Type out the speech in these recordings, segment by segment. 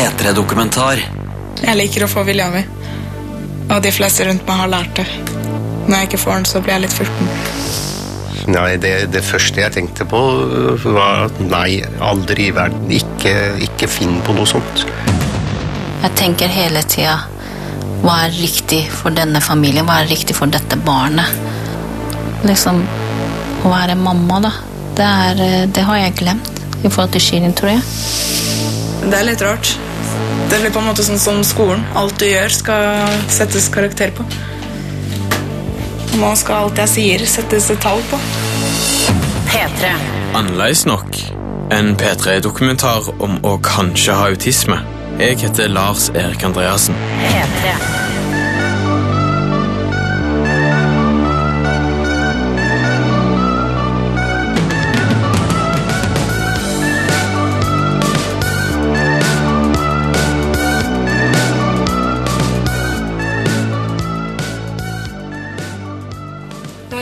P3-dokumentar. Jeg liker å få vilja mi. Og de fleste rundt meg har lært det. Når jeg ikke får den, så blir jeg litt furten. Nei, det, det første jeg tenkte på, var at nei, aldri i verden. Ikke, ikke finn på noe sånt. Jeg tenker hele tida hva er riktig for denne familien, hva er riktig for dette barnet? Liksom Å være mamma, da. Det, er, eh, det har jeg glemt i forhold til Shirin, tror jeg. Det er litt rart. Det blir på en måte sånn som skolen. Alt du gjør, skal settes karakter på. Nå skal alt jeg sier, settes et tall på. P3. Annerledes nok. En P3-dokumentar om å kanskje ha autisme. Jeg heter Lars Erik Andreassen. P3.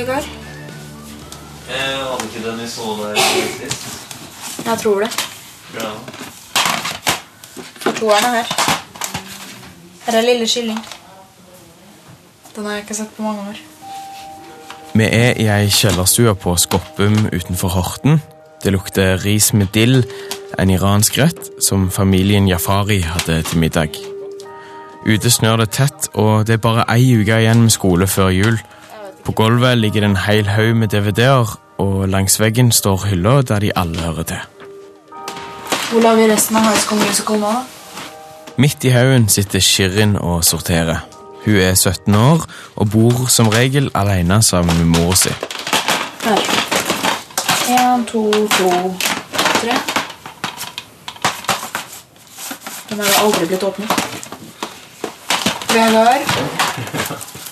Vegard, Hadde ikke den i så der sist? jeg tror det. Bra. Toeren er her. Her er lille kylling. Den har jeg ikke sett på mange år. Vi er i ei kjellerstue på Skoppum utenfor Horten. Det lukter ris med dill, en iransk rett som familien Jafari hadde til middag. Ute snør det tett, og det er bare ei uke igjen med skole før jul. På gulvet ligger det en hel haug med DVD-er, og langs veggen står hylla der de alle hører til. Hvor lar vi resten av High School Musical nå? Midt i haugen sitter Shirin og sorterer. Hun er 17 år og bor som regel alene sammen med mora si. Her. En, to, to, tre. Den har aldri blitt åpnet. Vegard.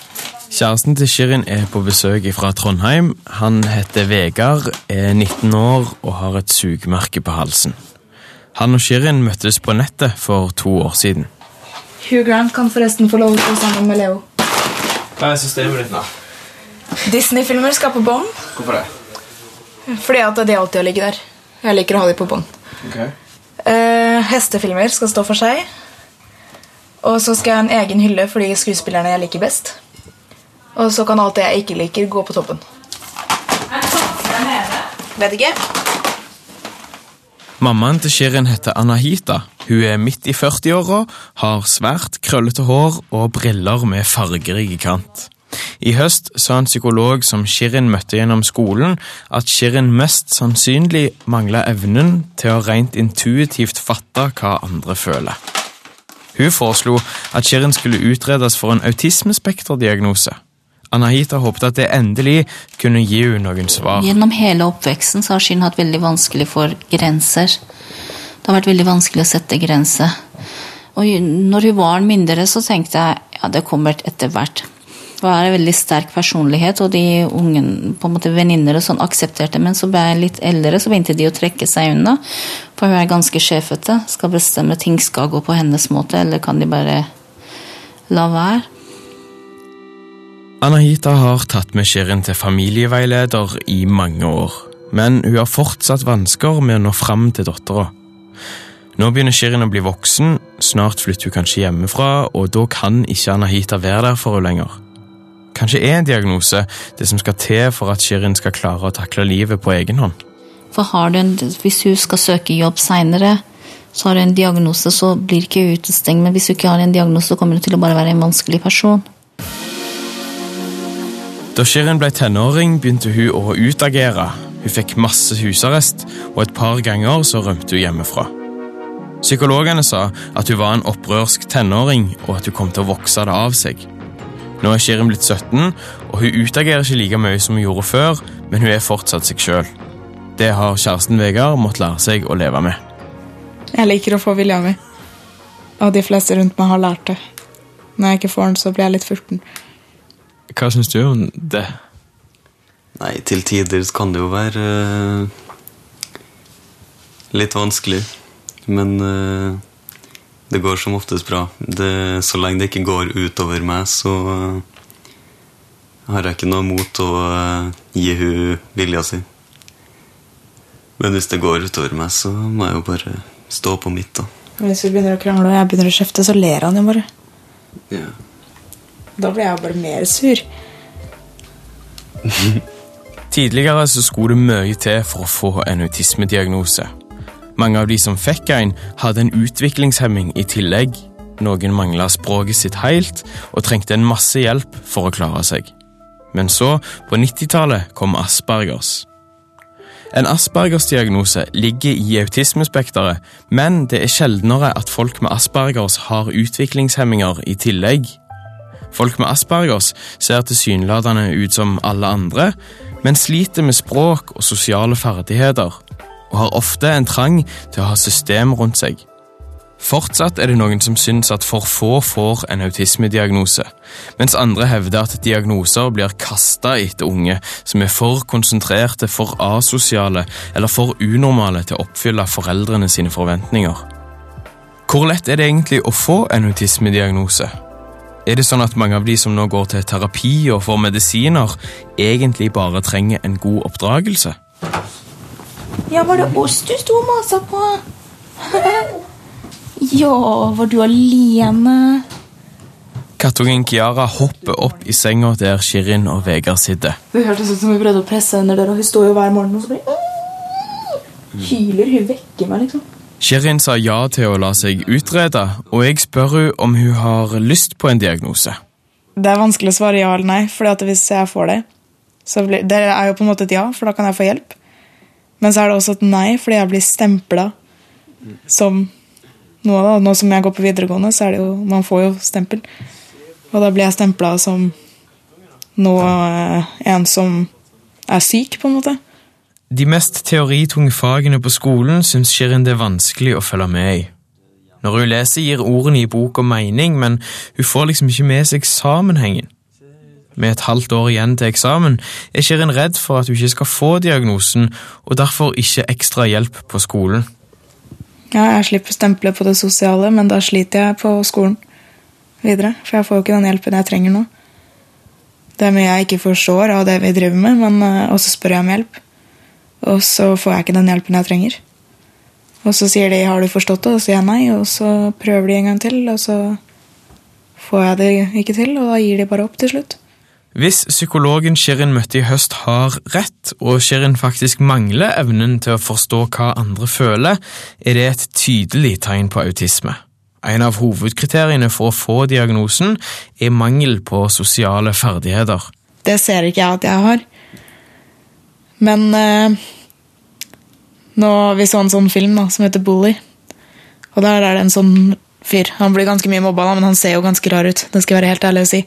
Kjæresten til Shirin er på besøk fra Trondheim. Han heter Vegard, er 19 år og har et sugemerke på halsen. Han og Shirin møttes på nettet for to år siden. Hugh Grant kan forresten få lov til å stå sammen med Leo. Hva er systemet ditt nå? Disney-filmer skal på bånd. Hvorfor det? Fordi at de alltid har ligget der. Jeg liker å ha de på bånd. Ok. Eh, hestefilmer skal stå for seg. Og så skal jeg ha en egen hylle for de skuespillerne jeg liker best. Og så kan alt det jeg ikke liker, gå på toppen. Vet ikke. Mammaen til Shirin heter Anahita. Hun er midt i 40-åra, har svært krøllete hår og briller med fargerik kant. I høst sa en psykolog som Shirin møtte gjennom skolen, at Shirin mest sannsynlig mangla evnen til å rent intuitivt fatte hva andre føler. Hun foreslo at Shirin skulle utredes for en autismespekterdiagnose. Anahita håpet at det endelig kunne gi henne noen svar. Gjennom hele oppveksten har Shin hatt veldig vanskelig for grenser. Det har vært veldig vanskelig å sette grenser. Og når hun var mindre, så tenkte jeg ja, det kommer etter hvert. Hun er en veldig sterk personlighet, og de ungen, på en måte venninner og sånn aksepterte. Men så ble jeg litt eldre, så begynte de å trekke seg unna. For hun er ganske sjefete. Skal bestemme ting skal gå på hennes måte, eller kan de bare la være? Anahita har tatt med Shirin til familieveileder i mange år, men hun har fortsatt vansker med å nå fram til dattera. Nå begynner Shirin å bli voksen, snart flytter hun kanskje hjemmefra, og da kan ikke Anahita være der for henne lenger. Kanskje er en diagnose det som skal til for at Shirin skal klare å takle livet på egen hånd. For har du en, Hvis hun skal søke jobb seinere, så har du en diagnose, så blir ikke hun utestengt. Men hvis hun ikke har en diagnose, så kommer hun til å bare være en vanskelig person. Da Shirin ble tenåring, begynte hun å utagere. Hun fikk masse husarrest, og et par ganger så rømte hun hjemmefra. Psykologene sa at hun var en opprørsk tenåring, og at hun kom til å vokse det av seg. Nå er Shirin blitt 17, og hun utagerer ikke like mye som hun gjorde før, men hun er fortsatt seg sjøl. Det har kjæresten Vegard måttet lære seg å leve med. Jeg liker å få vilja mi. Og de fleste rundt meg har lært det. Når jeg ikke får den, så blir jeg litt furten. Hva syns du om det? Nei, til tider kan det jo være uh, litt vanskelig. Men uh, det går som oftest bra. Det, så lenge det ikke går utover meg, så uh, har jeg ikke noe mot å gi hun vilja si. Men hvis det går utover meg, så må jeg jo bare stå på mitt, da. Hvis vi begynner å krangle og jeg begynner å kjefte, så ler han jo bare. Ja. Da blir jeg bare mer sur. Tidligere så skulle det mye til for å få en autismediagnose. Mange av de som fikk en, hadde en utviklingshemming i tillegg. Noen mangla språket sitt helt og trengte en masse hjelp for å klare seg. Men så, på 90-tallet, kom Aspergers. En Aspergers-diagnose ligger i autismespekteret, men det er sjeldnere at folk med Aspergers har utviklingshemminger i tillegg. Folk med Aspergers ser tilsynelatende ut som alle andre, men sliter med språk og sosiale ferdigheter, og har ofte en trang til å ha system rundt seg. Fortsatt er det noen som syns at for få får en autismediagnose, mens andre hevder at diagnoser blir kasta etter unge som er for konsentrerte, for asosiale eller for unormale til å oppfylle foreldrene sine forventninger. Hvor lett er det egentlig å få en autismediagnose? Er det sånn at mange av de som nå går til terapi og får medisiner, egentlig bare trenger en god oppdragelse? Ja, var det oss du sto og masa på? ja, var du alene? Kattungen Kiara hopper opp i senga der Shirin og Vegard sitter. Det hørtes ut som hun prøvde å presse henne der, og hun står jo hver morgen og så bare Hyler. Hun vekker meg, liksom. Shirin sa ja til å la seg utrede, og jeg spør hun om hun har lyst på en diagnose. Det er vanskelig å svare ja eller nei, for hvis jeg får det, så blir Det er jo på en måte et ja, for da kan jeg få hjelp. Men så er det også et nei, fordi jeg blir stempla som noe. da. Nå som jeg går på videregående, så er det jo Man får jo stempel. Og da blir jeg stempla som noe eh, En som er syk, på en måte. De mest teoritunge fagene på skolen syns Shirin det er vanskelig å følge med i. Når hun leser, gir ordene i boka mening, men hun får liksom ikke med seg sammenhengen. Med et halvt år igjen til eksamen er Shirin redd for at hun ikke skal få diagnosen, og derfor ikke ekstra hjelp på skolen. Ja, jeg slipper stempelet på det sosiale, men da sliter jeg på skolen videre. For jeg får jo ikke den hjelpen jeg trenger nå. Det er mye jeg ikke forstår av det vi driver med, men uh, også spør jeg om hjelp. Og så får jeg ikke den hjelpen jeg trenger. Og så sier de 'har du forstått det?' og så sier jeg nei, og så prøver de en gang til, og så får jeg det ikke til, og da gir de bare opp til slutt. Hvis psykologen Shirin møtte i høst har rett, og Shirin faktisk mangler evnen til å forstå hva andre føler, er det et tydelig tegn på autisme. En av hovedkriteriene for å få diagnosen er mangel på sosiale ferdigheter. Det ser ikke jeg at jeg har. Men eh, nå, vi så en sånn film da, som heter Bully. Og der er det en sånn fyr. Han blir ganske mye mobba, da, men han ser jo ganske rar ut. Det skal være helt ærlig å si.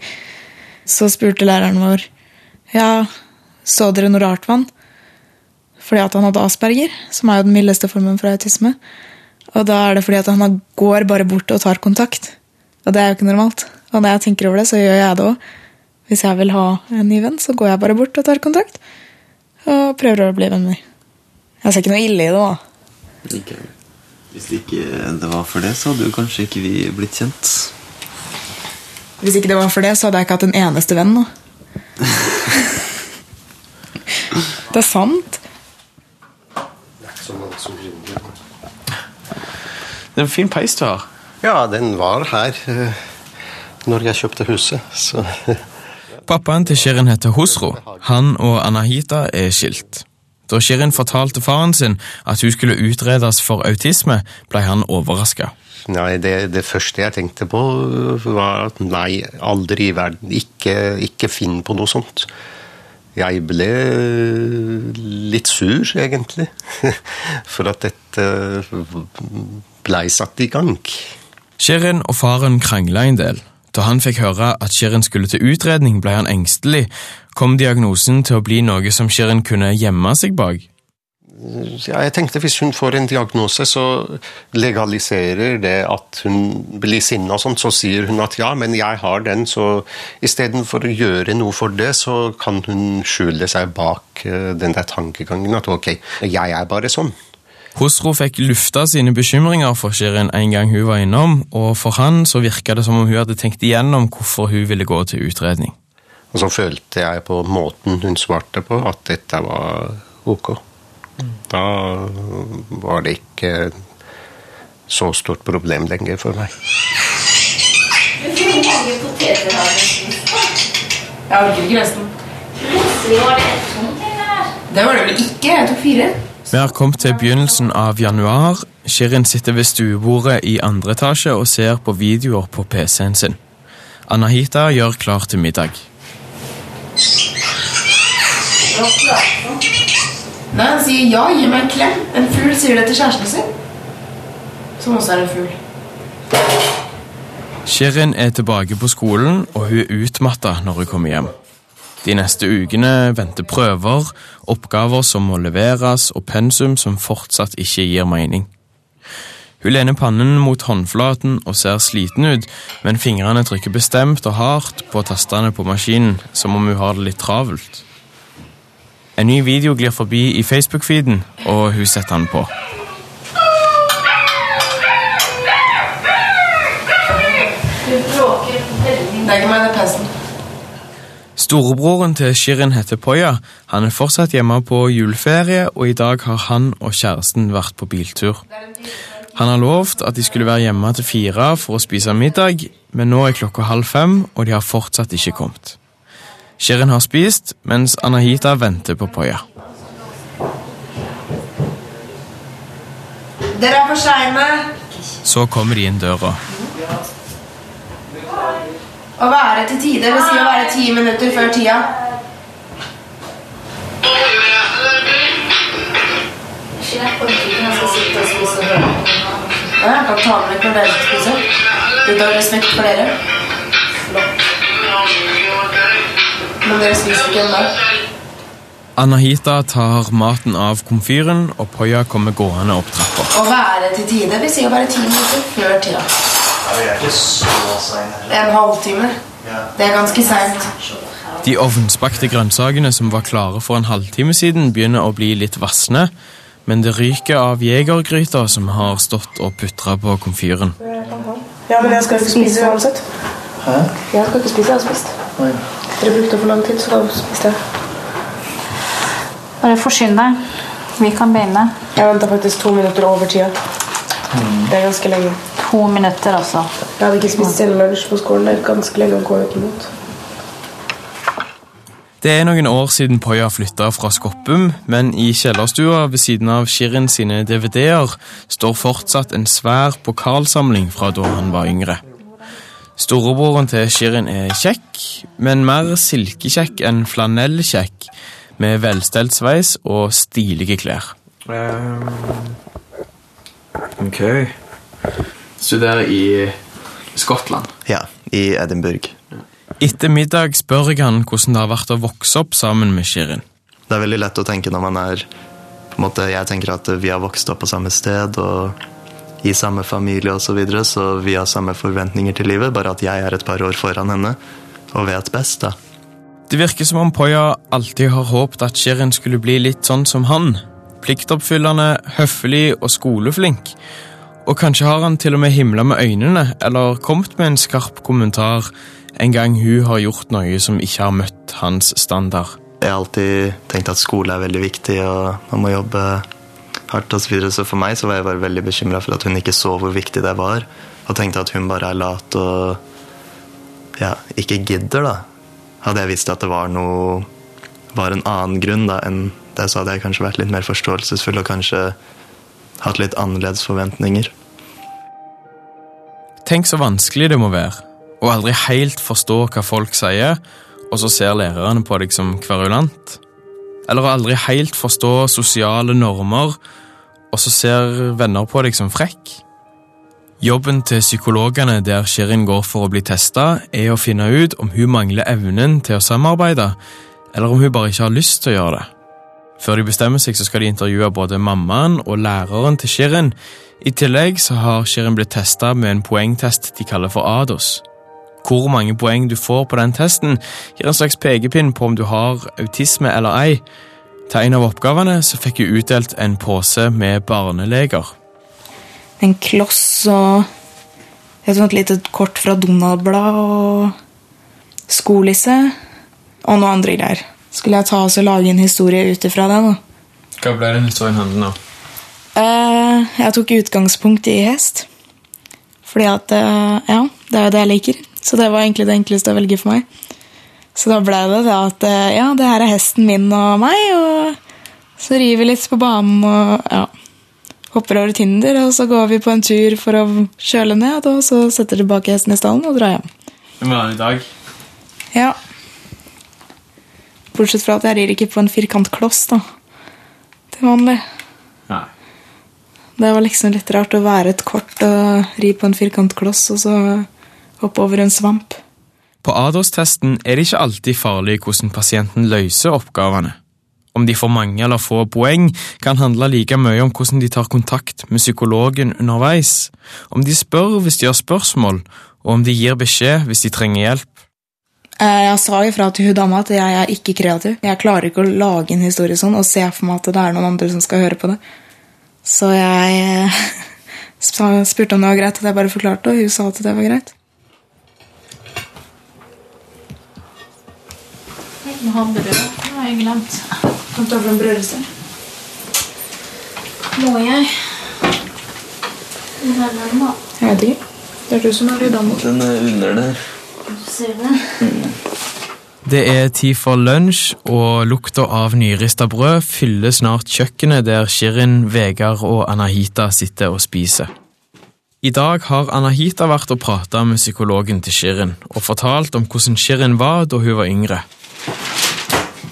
Så spurte læreren vår ja, så dere noe rart med han. Fordi at han hadde asperger, som er jo den mildeste formen for autisme. Og da er det fordi at han går bare bort og tar kontakt. Og det er jo ikke normalt. Og når jeg tenker over det, så gjør jeg det òg. Hvis jeg vil ha en ny venn, så går jeg bare bort og tar kontakt og prøver å bli venner. Jeg ser ikke noe ille i det, da. Ikke. Hvis ikke det var for det, så hadde jo kanskje ikke vi blitt kjent. Hvis ikke det var for det, så hadde jeg ikke hatt en eneste venn nå. det er sant. Det er en fin peis du har. Ja, den var her eh, når jeg kjøpte huset, så Pappaen til Shirin heter Hosro. Han og Anahita er skilt. Da Shirin fortalte faren sin at hun skulle utredes for autisme, ble han overraska. Nei, det, det første jeg tenkte på, var at nei, aldri i verden. Ikke, ikke finn på noe sånt. Jeg ble litt sur, egentlig, for at dette blei satt i gang. Shirin og faren krangla en del. Da han fikk høre at Shirin skulle til utredning, ble han engstelig. Kom diagnosen til å bli noe som Shirin kunne gjemme seg bak? Ja, jeg tenkte Hvis hun får en diagnose, så legaliserer det at hun blir sinna. Så sier hun at ja, men jeg har den, så istedenfor å gjøre noe for det, så kan hun skjule seg bak eh, den der tankegangen at ok, jeg er bare sånn. Hosro fikk lufta sine bekymringer for Shirin en gang hun var innom, og for han så virka det som om hun hadde tenkt igjennom hvorfor hun ville gå til utredning. Og så følte jeg på måten hun svarte på, at dette var ok. Da var det ikke så stort problem lenger for meg. Jeg orker ikke resten. Det var det vel ikke? Jeg tok fire. Vi har kommet til begynnelsen av januar. Shirin sitter ved stuebordet i andre etasje og ser på videoer på PC-en sin. Anahita gjør klar til middag. Nei, han sier ja, gi meg en klem. En fugl sier det til kjæresten sin. Som også er en fugl. Shirin er tilbake på skolen, og hun er utmatta når hun kommer hjem. De neste ukene venter prøver, oppgaver som må leveres, og pensum som fortsatt ikke gir mening. Hun lener pannen mot håndflaten og ser sliten ut, men fingrene trykker bestemt og hardt på tastene på maskinen, som om hun har det litt travelt. En ny video glir forbi i Facebook-feeden, og hun setter den på. Det er ikke meg, det er pesten. Storebroren til Shirin heter Poya. Han er fortsatt hjemme på juleferie, og i dag har han og kjæresten vært på biltur. Han har lovt at de skulle være hjemme til fire for å spise middag, men nå er klokka halv fem, og de har fortsatt ikke kommet. Shirin har spist, mens Anahita venter på Poya. Dere er for seine. Så kommer de inn døra. Å være til tide vil si å være ti minutter før tida. Ja, jeg kan ta med litt når dere skal spise. Ut av respekt for dere. Men dere spiser ikke ennå. Anahita tar maten av komfyren, og Poya kommer gående opp trappa. Å være til tide vil si å være ti minutter før tida. Er en halvtime. Det er ganske seint. De ovnsbakte grønnsakene som var klare for en halvtime siden, begynner å bli litt vassne, men det ryker av jegergryta som har stått og putra på komfyren. Ja, men jeg skal ikke spise uansett. Hæ? Jeg skal ikke spise, jeg har spist. Dere brukte for lang tid, så da spiste jeg. Bare forsyn deg. Vi kan begynne. Jeg venta faktisk to minutter over tida. Det er ganske lenge. To minutter, altså. Jeg hadde ikke spist en lunsj på skolen. Det er ganske lenge å gå uten mat. Det er noen år siden Poya flytta fra Skoppum, men i kjellerstua ved siden av Shirin sine DVD-er står fortsatt en svær pokalsamling fra da han var yngre. Storebroren til Shirin er kjekk, men mer silkekjekk enn flanellkjekk, med velstelt sveis og stilige klær. Ok. Studerer i Skottland. Ja, i Edinburgh. Etter middag spør jeg han hvordan det har vært å vokse opp sammen med Shirin. Det er veldig lett å tenke når man er på en måte, Jeg tenker at vi har vokst opp på samme sted og i samme familie osv., så, videre, så vi har samme forventninger til livet, bare at jeg er et par år foran henne og vet best. da. Det virker som om Poya alltid har håpet at Shirin skulle bli litt sånn som han. Pliktoppfyllende, høflig og skoleflink. Og kanskje har han til og med himla med øynene, eller kommet med en skarp kommentar en gang hun har gjort noe som ikke har møtt hans standard. Jeg har alltid tenkt at skole er veldig viktig, og man må jobbe hardt osv. Så, videre. så for meg så var jeg bare veldig bekymra for at hun ikke så hvor viktig det var, og tenkte at hun bare er lat og ja, ikke gidder, da. Hadde jeg visst at det var noe var en annen grunn da, enn det, så hadde jeg kanskje vært litt mer forståelsesfull og kanskje hatt litt annerledes forventninger. Tenk så vanskelig det må være å aldri helt forstå hva folk sier, og så ser lærerne på deg som kverulant. Eller å aldri helt forstå sosiale normer, og så ser venner på deg som frekk. Jobben til psykologene der Shirin går for å bli testa, er å finne ut om hun mangler evnen til å samarbeide, eller om hun bare ikke har lyst til å gjøre det. Før de bestemmer seg, så skal de intervjue både mammaen og læreren til Shirin. I tillegg så har Shirin blitt testa med en poengtest de kaller for ADOS. Hvor mange poeng du får på den testen, gir en slags pekepinn på om du har autisme eller ei. Til en av oppgavene så fikk hun utdelt en pose med barneleger. En kloss og et lite kort fra Donald-blad og skolisse og noe andre greier. Skulle jeg ta oss og lage en historie ut ifra det? da? Hva ble den historien handlende om? Eh, jeg tok utgangspunkt i hest. Fordi at eh, Ja, det er jo det jeg liker. Så det var egentlig det enkleste å velge for meg. Så da ble det det at eh, ja, det her er hesten min og meg, og så rir vi litt på banen og ja. Hopper over Tinder, og så går vi på en tur for å kjøle ned, og så setter tilbake hesten i stallen og drar hjem. En vanlig dag. Ja. Bortsett fra at jeg rir ikke på en firkantkloss, da. Til vanlig. Nei. Det var liksom litt rart å være et kort og ri på en firkantkloss, og så hoppe over en svamp. På ADOS-testen er det ikke alltid farlig hvordan pasienten løser oppgavene. Om de får mange eller få poeng, kan handle like mye om hvordan de tar kontakt med psykologen underveis, om de spør hvis de har spørsmål, og om de gir beskjed hvis de trenger hjelp. Eh, Jeg sa ifra til hun dama at jeg er ikke kreativ. Jeg klarer ikke å lage en historie sånn og se for meg at det er noen andre som skal høre på det. Så jeg spurte om det var greit, at jeg bare forklarte, og hun sa at det var greit. Jeg må ha brød. Det har jeg glemt. Kan du ta fram brødrester? Må jeg? Hvor er den, da? Jeg vet ikke. Det er du som har dama. Den er under der. Det er tid for lunsj, og lukta av nyrista brød fyller snart kjøkkenet der Shirin, Vegard og Anahita sitter og spiser. I dag har Anahita vært og prata med psykologen til Shirin og fortalt om hvordan Shirin var da hun var yngre.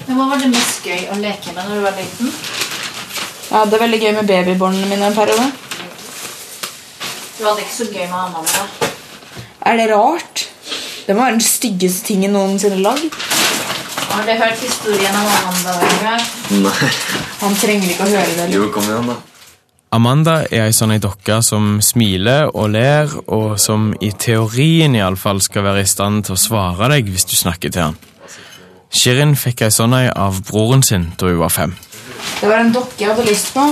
Men Hva var det mest gøy å leke med når du var liten? Jeg hadde veldig gøy med babybåndene mine en periode. Du hadde ikke så gøy med Amanda. Er det rart? Det må være den styggeste tingen noensinne lagd. Har du hørt historien om Amanda? Nei. Han trenger ikke å høre det. Jo, kom igjen, da. Amanda er ei sånn ei dokke som smiler og ler, og som i teorien iallfall skal være i stand til å svare deg hvis du snakker til han. Shirin fikk ei sånn ei av broren sin da hun var fem. Det var en dokke jeg hadde lyst på.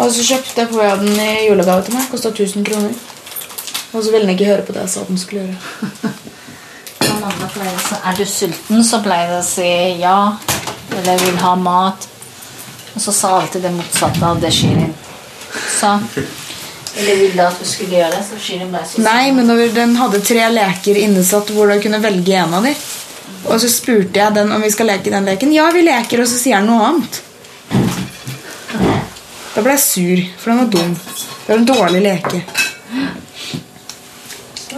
Og så kjøpte jeg på den i julegave til meg. Kosta 1000 kroner. Og så ville han ikke høre på det jeg sa den skulle gjøre. Amanda pleier å si Er du sulten? Så pleier hun å si ja. Eller vil ha mat. Og så sa alltid det motsatte av det Shirin sa. Eller ville at du skulle gjøre det. Så Shirin ble så Nei, men når den hadde tre leker innesatt hvor du kunne velge en av dem. Og så spurte jeg den om vi skal leke den leken. Ja, vi leker, og så sier han noe annet. Da ble jeg sur, for den var dum. Det var en dårlig leke.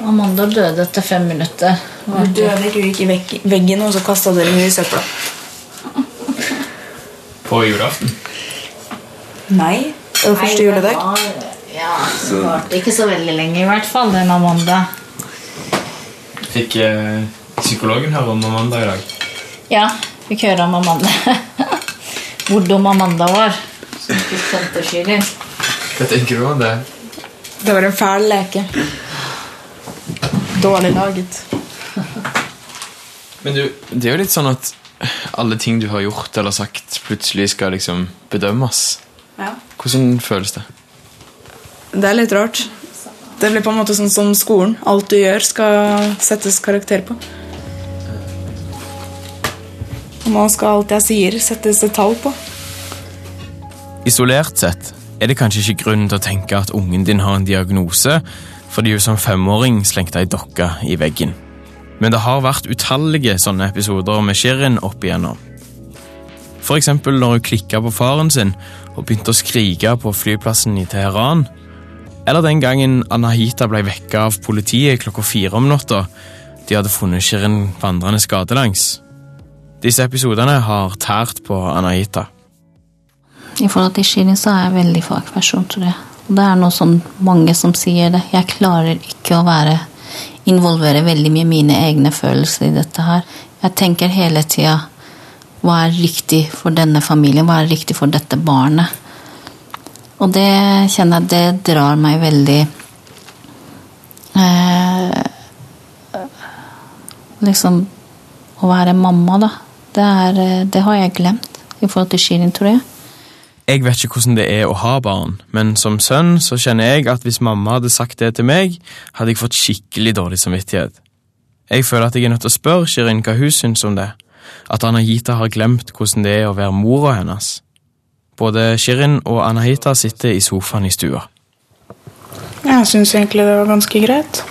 Amanda døde etter fem minutter. Hun døde ikke, hun gikk i veggen, og så kasta dere henne i søpla. På julaften? Nei, det var første juledag. Ja, det var- Ja, så varte ikke så veldig lenge, i hvert fall, den Amanda. Fikk eh, psykologen høre om Amanda i dag? Ja, fikk høre om Amanda. Hvor dum Amanda var. Som ikke skjønte Shirin. Hva tenker du om det? Det var en fæl leke. Dårlig laget. Men du, det er jo litt sånn at alle ting du har gjort eller sagt, plutselig skal liksom bedømmes. Ja. Hvordan føles det? Det er litt rart. Det blir på en måte sånn som skolen. Alt du gjør, skal settes karakter på. Og nå skal alt jeg sier, settes et tall på. Isolert sett er det kanskje ikke grunn til å tenke at ungen din har en diagnose fordi hun som femåring slengte ei dokke i veggen. Men det har vært utallige sånne episoder med Shirin opp igjennom. For eksempel når hun klikka på faren sin og begynte å skrike på flyplassen i Teheran. Eller den gangen Anahita ble vekka av politiet klokka fire om natta. De hadde funnet Shirin vandrende skadelangs. Disse episodene har tært på Anahita. I forhold til Shirin så er jeg veldig fagperson, tror jeg. Og det er noe sånn mange som sier det. Jeg klarer ikke å være involvere veldig mye mine egne følelser i dette her. Jeg tenker hele tida hva er riktig for denne familien, hva er riktig for dette barnet? Og det kjenner jeg det drar meg veldig eh, Liksom Å være mamma, da. Det, er, eh, det har jeg glemt i forhold til Shirin, tror jeg. Jeg vet ikke hvordan det er å ha barn, men som sønn så kjenner jeg at hvis mamma hadde sagt det til meg, hadde jeg fått skikkelig dårlig samvittighet. Jeg føler at jeg er nødt til å spørre Shirin hva hun syns om det, at Anahita har glemt hvordan det er å være mora hennes. Både Shirin og Anahita sitter i sofaen i stua. Jeg syns egentlig det var ganske greit.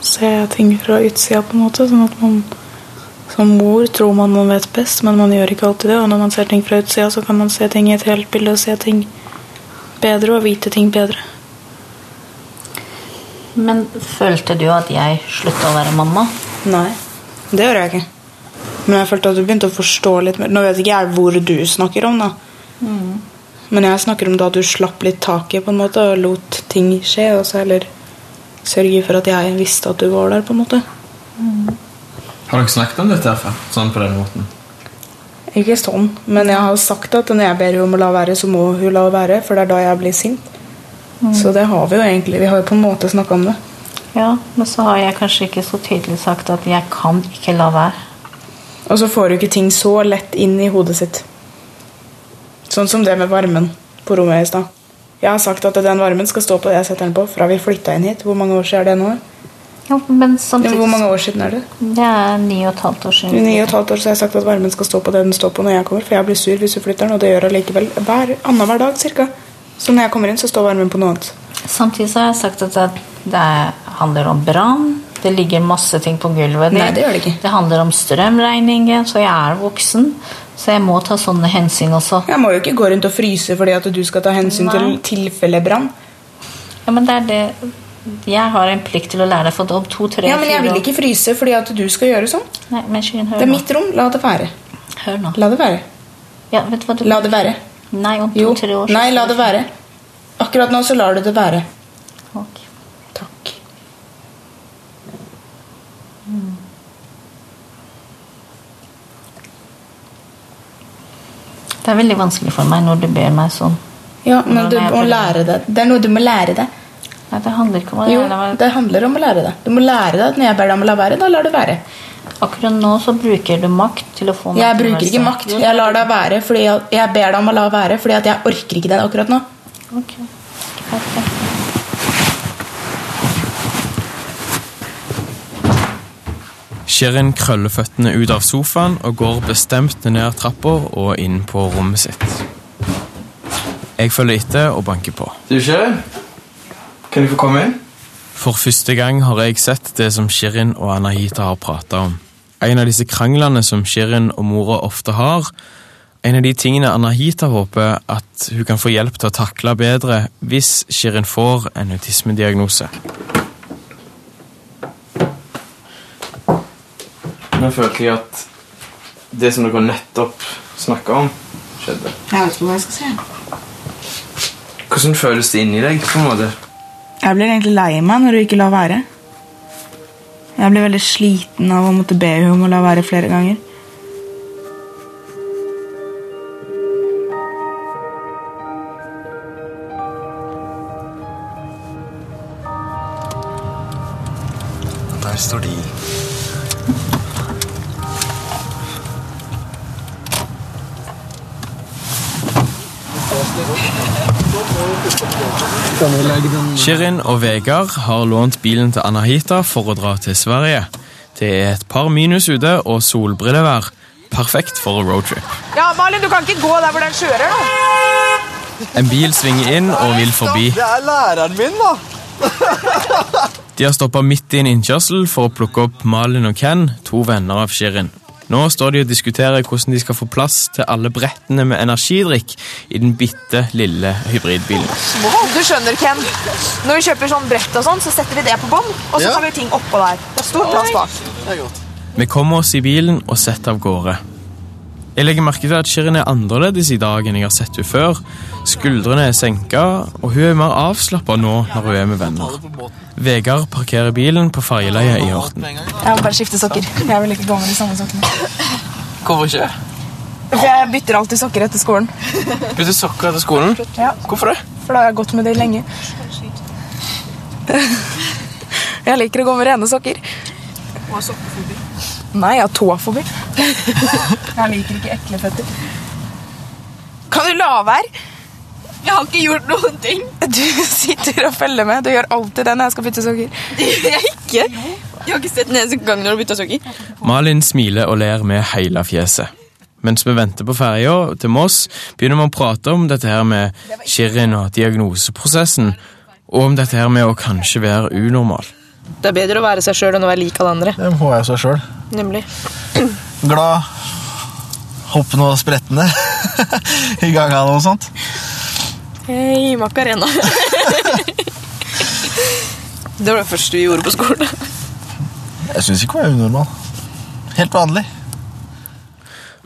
Se ting fra utsida, på en måte. Sånn at man som mor tror man man vet best, men man gjør ikke alltid det. Og når man ser ting fra utsida, så kan man se ting i et helt bilde og se ting bedre og vite ting bedre. Men følte du at jeg slutta å være mamma? Nei, det gjør jeg ikke. Men jeg følte at du begynte å forstå litt mer. Nå vet ikke jeg hvor du snakker om, da. Men jeg snakker om da du slapp litt taket på en måte og lot ting skje, og eller sørge for at jeg visste at du var der, på en måte. Har dere snakket om dette før? Sånn på den måten? Ikke sånn, men jeg har sagt at når jeg ber henne om å la være, så må hun la være, for det er da jeg blir sint. Så det har vi jo egentlig. Vi har jo på en måte snakka om det. Ja, men så har jeg kanskje ikke så tydelig sagt at jeg kan ikke la være. Og så får du ikke ting så lett inn i hodet sitt. Sånn som det med varmen på rommet i stad. Jeg har sagt at den varmen skal stå på det jeg setter den på, fra vi flytta inn hit. Hvor mange år siden er det nå? Ja, men samtidig Hvor mange år siden er det? Det er ni og et halvt år siden. ni og et halvt år så har jeg sagt at varmen skal stå på det den står på når jeg kommer, for jeg blir sur hvis du flytter den, og det gjør jeg likevel hver annenhver dag cirka. Så når jeg kommer inn, så står varmen på noe annet. Samtidig så har jeg sagt at det, handler om brann. Det ligger masse ting på gulvet. Nei, det gjør det ikke. Det handler om strømregningen, så jeg er voksen. Så jeg må ta sånne hensyn også. Jeg må jo ikke gå rundt og fryse fordi at du skal ta hensyn til tilfelle brann. Ja, men det er det Jeg har en plikt til å lære deg, for om to, tre, Ja, men jeg vil ikke fryse fordi at du skal gjøre sånn. Nei, men skyen, hør Det er nå. mitt rom. La det være. Hør nå. La det være. Ja, vet du hva du La det være. Nei, om to-tre år Nei, la det være. Akkurat nå så lar du det være. Ok. Takk. Det er veldig vanskelig for meg når du ber meg sånn. Ja, men du må lære det. Det er noe du må lære deg. Nei, det handler ikke om å lære Jo, det handler om å lære det. Du må lære deg at når jeg ber deg om å la være, da lar du være. Akkurat nå så bruker du makt til å få meg Jeg bruker ikke makt. Jeg lar deg være fordi jeg, jeg ber deg om å la være fordi at jeg orker ikke det akkurat nå. Ok. Perfekt. Shirin krøller føttene ut av sofaen og går bestemt ned trappa og inn på rommet sitt. Jeg følger etter og banker på. Du, Shirin? Kan jeg få komme inn? For første gang har jeg sett det som Shirin og Anahita har prata om. En av disse kranglene som Shirin og mora ofte har. En av de tingene Anahita håper at hun kan få hjelp til å takle bedre hvis Shirin får en autismediagnose. Nå følte jeg at det som dere nettopp snakka om, skjedde. Jeg vet ikke hva jeg skal si. Hvordan føles det inni deg? på en måte? Jeg blir egentlig lei meg når hun ikke lar være. Jeg blir veldig sliten av å måtte be henne om å la være flere ganger. Shirin og Vegard har lånt bilen til Anahita for å dra til Sverige. Det er et par minus ute og solbrillevær. Perfekt for roadtrip. Ja, Malin, du kan ikke gå der hvor den kjører, da. En bil svinger inn og vil forbi. Det er læreren min, da! De har stoppa midt i en innkjørsel for å plukke opp Malin og Ken, to venner av Shirin. Nå står de og diskuterer hvordan de skal få plass til alle brettene med energidrikk i den bitte lille hybridbilen. Du skjønner, Ken. Når vi kjøper sånn brett og sånn, så setter vi det på bånn, og så Ja. tar vi ting oppå der. Det er stor plass bak. Vi kommer oss i bilen og setter av gårde. Jeg legger merke til at Shirin er annerledes i dag enn jeg har sett henne før. Skuldrene er senka, og hun er mer avslappa nå når hun er med venner. Vegard parkerer bilen på ferjeleiet i Horten. Jeg må bare skifte sokker. Jeg vil ikke gå med de samme sokkene. Hvorfor ikke? For jeg bytter alltid sokker etter skolen. Bytter sokker etter skolen? Ja. Hvorfor det? For da har jeg gått med det lenge. Jeg liker å gå med rene sokker. Og sokkefobi? Nei, jeg har tåfobi. Jeg liker ikke ekle føtter. Kan du la være? Jeg har ikke gjort noen ting. Du sitter og følger med. Du gjør alltid det når jeg skal bytte sokker. Jeg ikke. Jeg har ikke sett den eneste gang når du bytter sokker. Malin smiler og ler med hele fjeset. Mens vi venter på ferja til Moss, begynner vi å prate om dette her med Shirin og diagnoseprosessen, og om dette her med å kanskje være unormal. Det er bedre å være seg sjøl enn å være lik alle andre. Det må jeg seg sjøl. Nemlig. Glad, hoppende og sprettende i gang av noe sånt. Hei, Macarena. det var det første vi gjorde på skolen. Jeg syns ikke hun var unormal. Helt vanlig.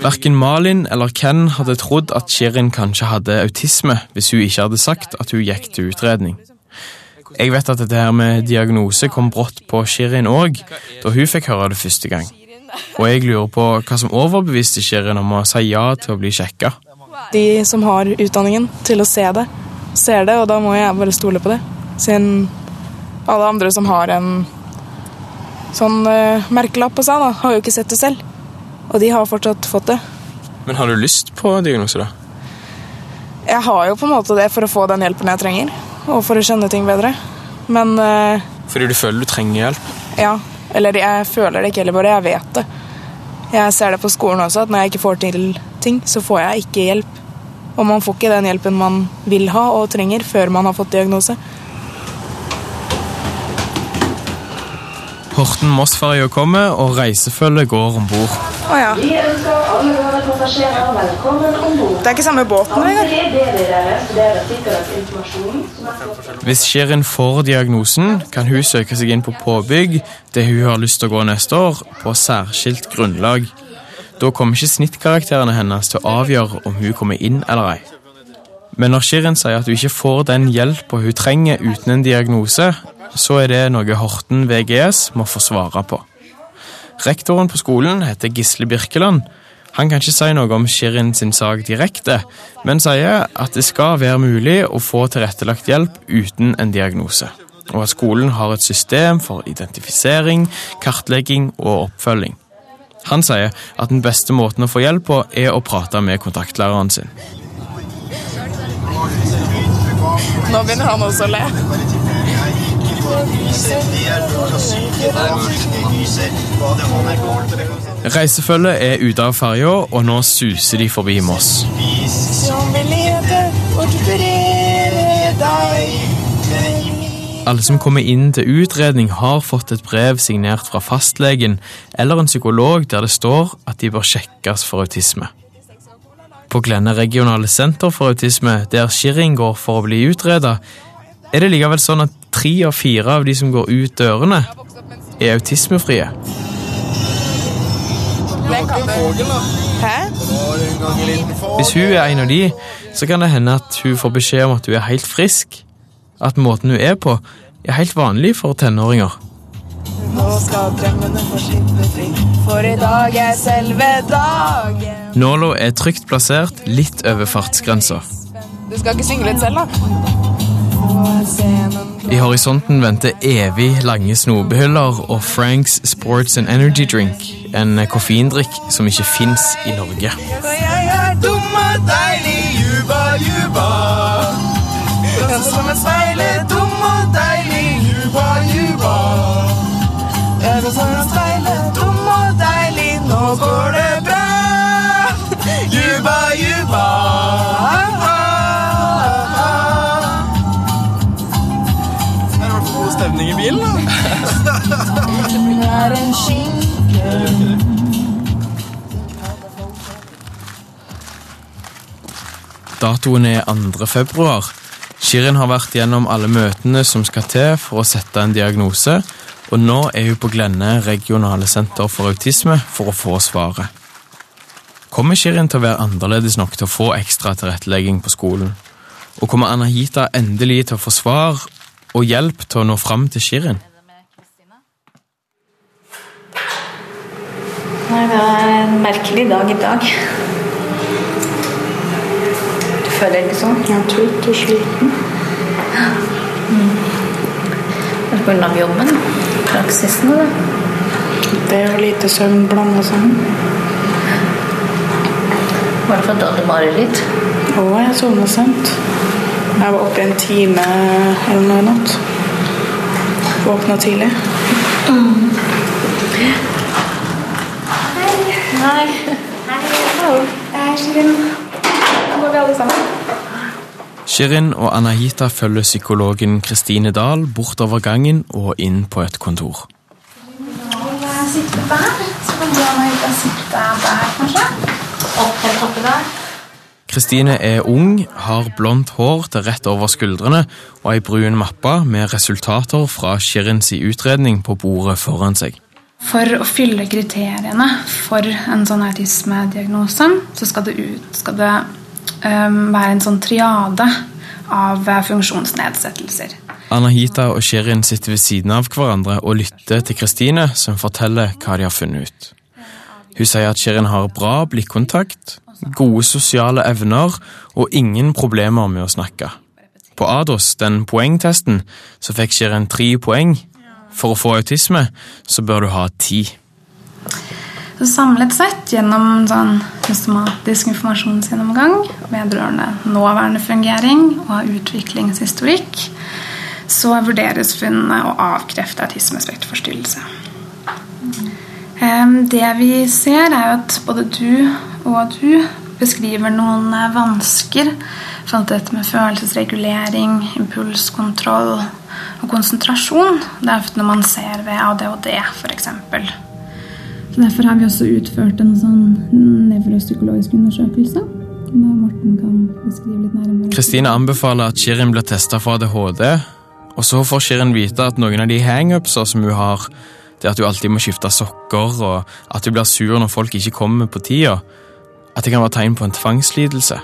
Verken Malin eller Ken hadde trodd at Shirin kanskje hadde autisme hvis hun ikke hadde sagt at hun gikk til utredning. Jeg vet at dette her med diagnose kom brått på Shirin òg, da hun fikk høre det første gang. Og jeg lurer på hva som overbeviste Shirin om å si ja til å bli sjekka. De som har utdanningen til å se det, ser det, og da må jeg bare stole på det. Siden alle andre som har en sånn uh, merkelapp på seg, da, har jo ikke sett det selv. Og de har fortsatt fått det. Men har du lyst på diagnose, da? Jeg har jo på en måte det for å få den hjelpen jeg trenger, og for å skjønne ting bedre. Men uh, Fordi du føler du trenger hjelp? ja. Eller jeg føler det ikke heller, bare jeg vet det. Jeg ser det på skolen også, at når jeg ikke får til ting, så får jeg ikke hjelp. Og man får ikke den hjelpen man vil ha og trenger før man har fått diagnose. Horten-Moss-ferja kommer, og reisefølget går om bord. Å ja. Vi ønsker alle våre passasjerer velkommen om bord. Det er ikke samme båten, på Hvis Shirin får diagnosen, kan hun søke seg inn på påbygg, det hun har lyst til å gå neste år, på særskilt grunnlag. Da kommer ikke snittkarakterene hennes til å avgjøre om hun kommer inn eller ei. Men når Shirin sier at hun ikke får den hjelpa hun trenger uten en diagnose, så er det noe Horten VGS må få svare på. Rektoren på skolen heter Gisle Birkeland. Han kan ikke si noe om Shirin sin sak direkte, men sier at det skal være mulig å få tilrettelagt hjelp uten en diagnose. Og at skolen har et system for identifisering, kartlegging og oppfølging. Han sier at den beste måten å få hjelp på, er å prate med kontaktlæreren sin. Nå begynner han også å le. Reisefølget er ute av ferja, og nå suser de forbi Moss. Alle som kommer inn til utredning, har fått et brev signert fra fastlegen eller en psykolog der det står at de bør sjekkes for autisme. På Glenne regionale senter for autisme, der Shirin går for å bli utreda, er det likevel sånn at tre av fire av de som går ut dørene, er autismefrie. Hvis hun er en av de, så kan det hende at hun får beskjed om at hun er helt frisk. At måten hun er på, er helt vanlig for tenåringer. Nå skal drømmene få slippe fri, for i dag er selve dagen. Nåla er trygt plassert litt over fartsgrensa. Du skal ikke synge litt selv, da? I horisonten venter evig lange snobehyller og Franks Sports and Energy Drink, en koffeindrikk som ikke fins i Norge. Jeg er dum og deilig, juba, juba. Danser som et speil dum og deilig, juba, juba. Jeg er som et speil er dum og deilig, nå går det bra. Juba, juba. Det er i hvert fall god stemning i bilen. da. Det er en skinke. Datoen er 2. februar. Shirin har vært gjennom alle møtene som skal til for å sette en diagnose, og nå er hun på Glenne regionale senter for autisme for å få svaret. Kommer Shirin til å være annerledes nok til å få ekstra tilrettelegging på skolen? Og kommer Anahita endelig til å få svar og hjelp til å nå fram til Shirin? Nei, det er en merkelig dag i dag. Du føler ikke sånn? Jeg er trøtt og sliten. Er det på grunn av jobben? Praksisen? Da? Det og lite søvn blanda sammen. Var det for hadde mareritt? Å, jeg sovna sent. Jeg var oppe i en time eller noe i natt. Våkna tidlig. Hallo. Jeg er Shirin. Nå går vi alle sammen. Shirin og Anahita følger psykologen Kristine Dahl bortover gangen og inn på et kontor. Kristine er ung, har blondt hår til rett over skuldrene og ei brun mappe med resultater fra Shirins utredning på bordet foran seg. For å fylle kriteriene for en sånn autismediagnose, så skal det, ut, skal det være en sånn triade av eh, funksjonsnedsettelser. Anahita og Shirin sitter ved siden av hverandre og lytter til Kristine, som forteller hva de har funnet ut. Hun sier at Shirin har bra blikkontakt, gode sosiale evner og ingen problemer med å snakke. På ADOS, den poengtesten, så fikk Shirin tre poeng. For å få autisme så bør du ha ti. Så samlet sett, gjennom sånn systematisk informasjonsgjennomgang vedrørende nåværende fungering og utviklingshistorikk, så vurderes funnene å avkrefte autismespekterforstyrrelse. Det vi ser, er at både du og du beskriver noen eh, vansker i dette med følelsesregulering, impulskontroll og konsentrasjon. Det er ofte når man ser ved ADHD, f.eks. Derfor har vi også utført en sånn nevropsykologisk undersøkelse. Der Morten kan beskrive litt nærmere. Kristine anbefaler at Shirin blir testa for ADHD, og så får Shirin vite at noen av de hangupser som hun har, det at hun alltid må skifte sokker, og at hun blir sur når folk ikke kommer på tida, at det kan være tegn på en tvangslidelse.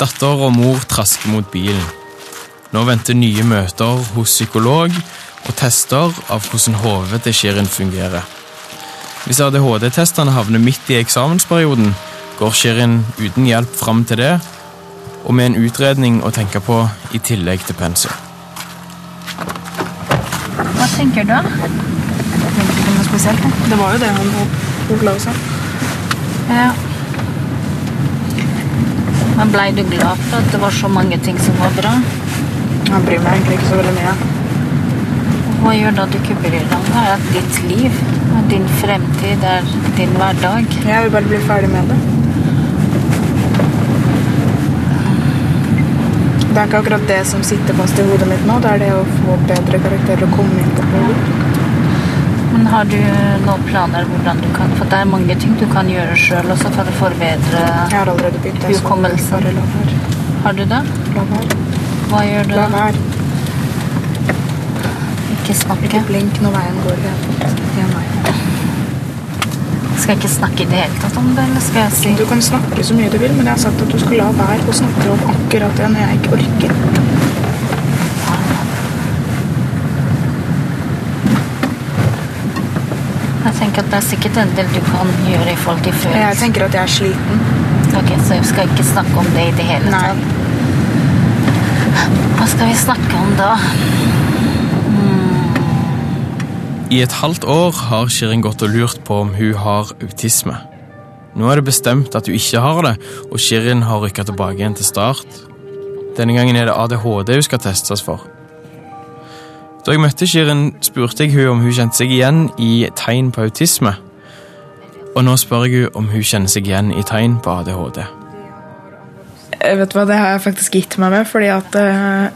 Datter og mor trasker mot bilen. Nå venter nye møter hos psykolog og tester av hvordan hodet til Shirin fungerer. Hvis ADHD-testene havner midt i eksamensperioden, går Shirin uten hjelp fram til det, og med en utredning å tenke på i tillegg til pensum. Hva tenker du? tenkte ikke noe spesielt. jeg. Det var jo det han Ola sa. Ja. Men blei du glad for at det var så mange ting som var bra? Han bryr meg egentlig ikke så veldig mye. Hva gjør da du ikke bryr deg om det? Er ditt liv, din fremtid, er din hverdag? Jeg vil bare bli ferdig med det. Det er ikke akkurat det som sitter fast i hodet mitt nå. Det er det å få bedre karakterer og komme inn på hodet. Men har du noen planer hvordan du kan For det er mange ting du kan gjøre sjøl også for å forbedre Jeg har allerede begynt. hukommelsen. Har du det? La være. Hva gjør du? La være. Ikke snakke? Ikke blink når veien går Det er meg. Skal jeg ikke snakke i det hele tatt om det, eller skal jeg si Du kan snakke så mye du vil, men jeg har sagt at du skal la være å snakke om akkurat det når jeg ikke orker. Jeg tenker at det er sikkert en del du kan gjøre i forhold til Jeg tenker at jeg er sliten. Ok, så jeg skal ikke snakke om det i det hele Nei. tatt. Hva skal vi snakke om da? I et halvt år har Shirin gått og lurt på om hun har autisme. Nå er det bestemt at hun ikke har det, og Shirin har rykka tilbake igjen til start. Denne gangen er det ADHD hun skal testes for. Da jeg møtte Shirin, spurte jeg hun om hun kjente seg igjen i tegn på autisme. Og nå spør jeg hun om hun kjenner seg igjen i tegn på ADHD. Jeg vet hva, Det har jeg faktisk gitt meg med, fordi at eh,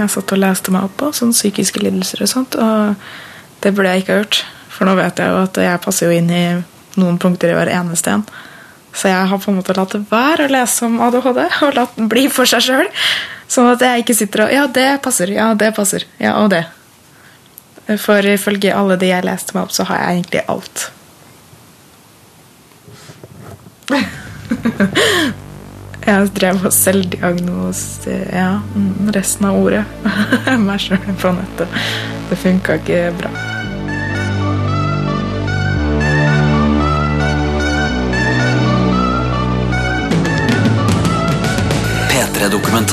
jeg satt og leste meg opp på sånn psykiske lidelser og sånt, og det burde jeg ikke ha gjort. For nå vet jeg jo at jeg passer jo inn i noen punkter i hver eneste en. Så jeg har på en måte latt det være å lese om ADHD og latt den bli for seg sjøl. Sånn at jeg ikke sitter og Ja, det passer. Ja, det passer. Ja, og det. For ifølge alle de jeg leste meg opp, så har jeg egentlig alt. Jeg drev og selvdiagnose ja, mm, resten av ordet. Meg sjøl på nettet. Det funka ikke bra.